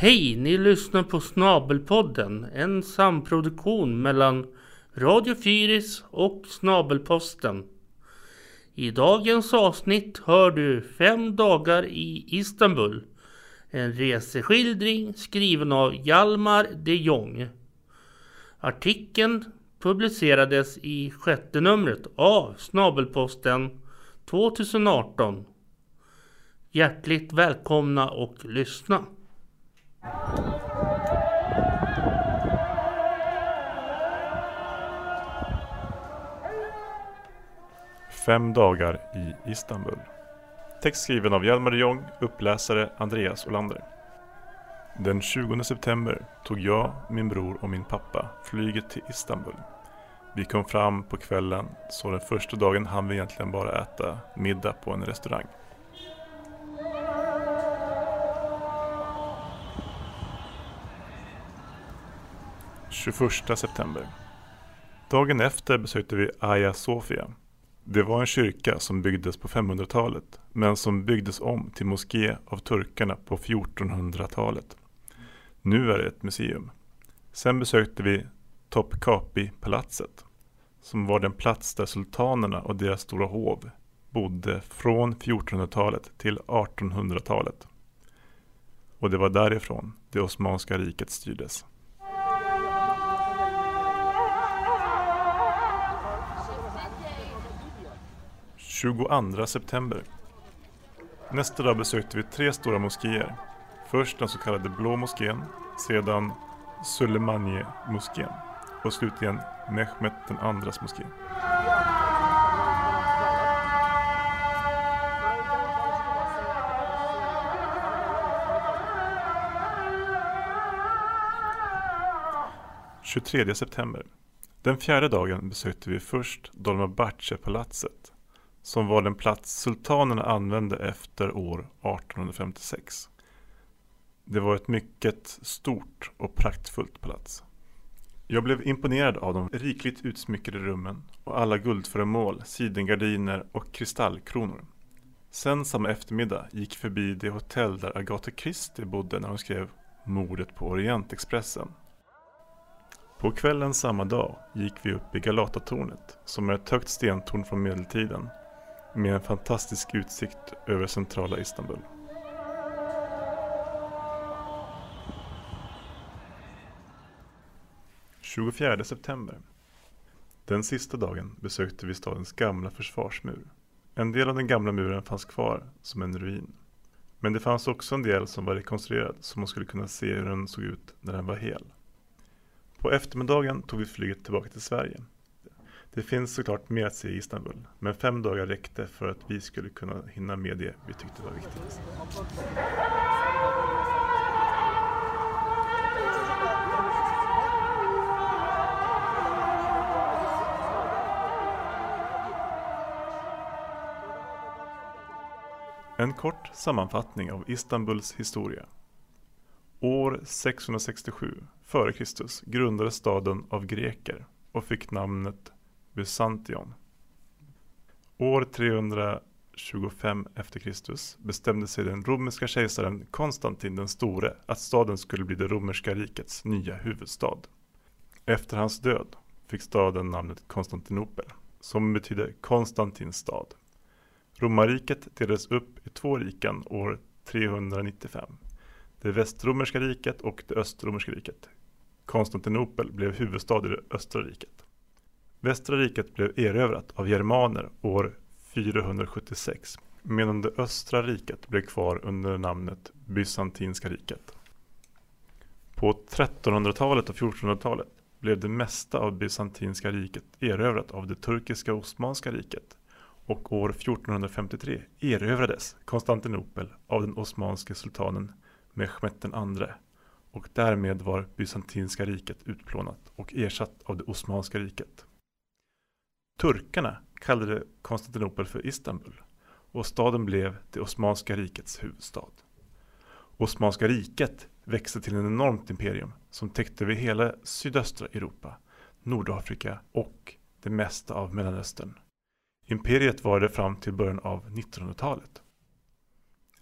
Hej! Ni lyssnar på Snabelpodden, en samproduktion mellan Radio Fyris och Snabelposten. I dagens avsnitt hör du Fem dagar i Istanbul. En reseskildring skriven av Hjalmar de Jong. Artikeln publicerades i sjätte numret av Snabelposten 2018. Hjärtligt välkomna och lyssna. Fem dagar i Istanbul. Text skriven av Hjalmar de Jong, uppläsare Andreas Olander. Den 20 september tog jag, min bror och min pappa flyget till Istanbul. Vi kom fram på kvällen, så den första dagen hann vi egentligen bara äta middag på en restaurang. –21 september. Dagen efter besökte vi Hagia Sofia. Det var en kyrka som byggdes på 500-talet men som byggdes om till moské av turkarna på 1400-talet. Nu är det ett museum. Sen besökte vi Topkapi-palatset som var den plats där sultanerna och deras stora hov bodde från 1400-talet till 1800-talet. Och det var därifrån det Osmanska riket styrdes. –22 september. Nästa dag besökte vi tre stora moskéer. Först den så kallade Blå moskén, sedan Sulemanie-moskén och slutligen Mehmet den andras moské. –23 september. Den fjärde dagen besökte vi först Dolmabahce-palatset som var den plats sultanerna använde efter år 1856. Det var ett mycket stort och praktfullt palats. Jag blev imponerad av de rikligt utsmyckade rummen och alla guldföremål, sidengardiner och kristallkronor. Sen samma eftermiddag gick förbi det hotell där Agatha Christie bodde när hon skrev Mordet på Orientexpressen. På kvällen samma dag gick vi upp i Galatatornet som är ett högt stentorn från medeltiden med en fantastisk utsikt över centrala Istanbul. 24 september. Den sista dagen besökte vi stadens gamla försvarsmur. En del av den gamla muren fanns kvar som en ruin. Men det fanns också en del som var rekonstruerad så man skulle kunna se hur den såg ut när den var hel. På eftermiddagen tog vi flyget tillbaka till Sverige. Det finns såklart mer att se i Istanbul, men fem dagar räckte för att vi skulle kunna hinna med det vi tyckte var viktigast. En kort sammanfattning av Istanbuls historia. År 667 f.Kr. grundades staden av greker och fick namnet Bysantion. År 325 e.Kr. bestämde sig den romerska kejsaren Konstantin den store att staden skulle bli det romerska rikets nya huvudstad. Efter hans död fick staden namnet Konstantinopel, som betyder Konstantins stad. Romarriket delades upp i två riken år 395. Det västromerska riket och det östromerska riket. Konstantinopel blev huvudstad i det östra riket. Västra riket blev erövrat av germaner år 476 medan det östra riket blev kvar under namnet Bysantinska riket. På 1300-talet och 1400-talet blev det mesta av Bysantinska riket erövrat av det turkiska Osmanska riket och år 1453 erövrades Konstantinopel av den osmanske sultanen Mehmet II och därmed var Bysantinska riket utplånat och ersatt av det Osmanska riket. Turkarna kallade Konstantinopel för Istanbul och staden blev det Osmanska rikets huvudstad. Osmanska riket växte till en enormt imperium som täckte över hela sydöstra Europa, Nordafrika och det mesta av Mellanöstern. Imperiet varade fram till början av 1900-talet.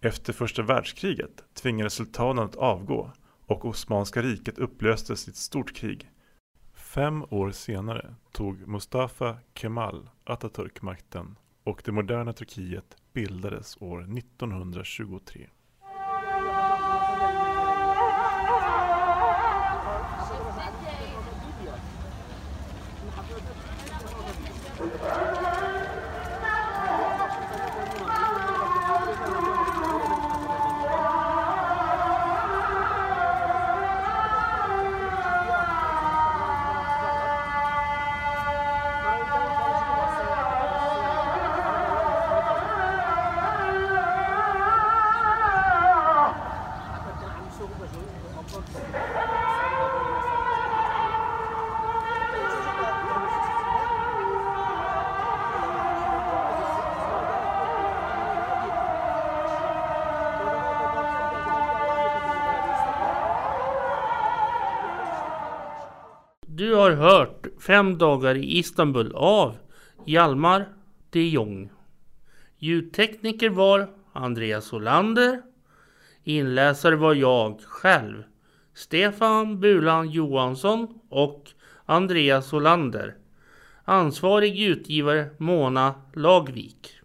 Efter första världskriget tvingades sultanen att avgå och Osmanska riket upplöstes i ett stort krig. Fem år senare tog Mustafa Kemal Atatürk makten och det moderna Turkiet bildades år 1923. Du har hört Fem dagar i Istanbul av Hjalmar de Jong. Ljudtekniker var Andreas Olander. Inläsare var jag själv, Stefan Bulan Johansson och Andreas Olander. Ansvarig utgivare Mona Lagvik.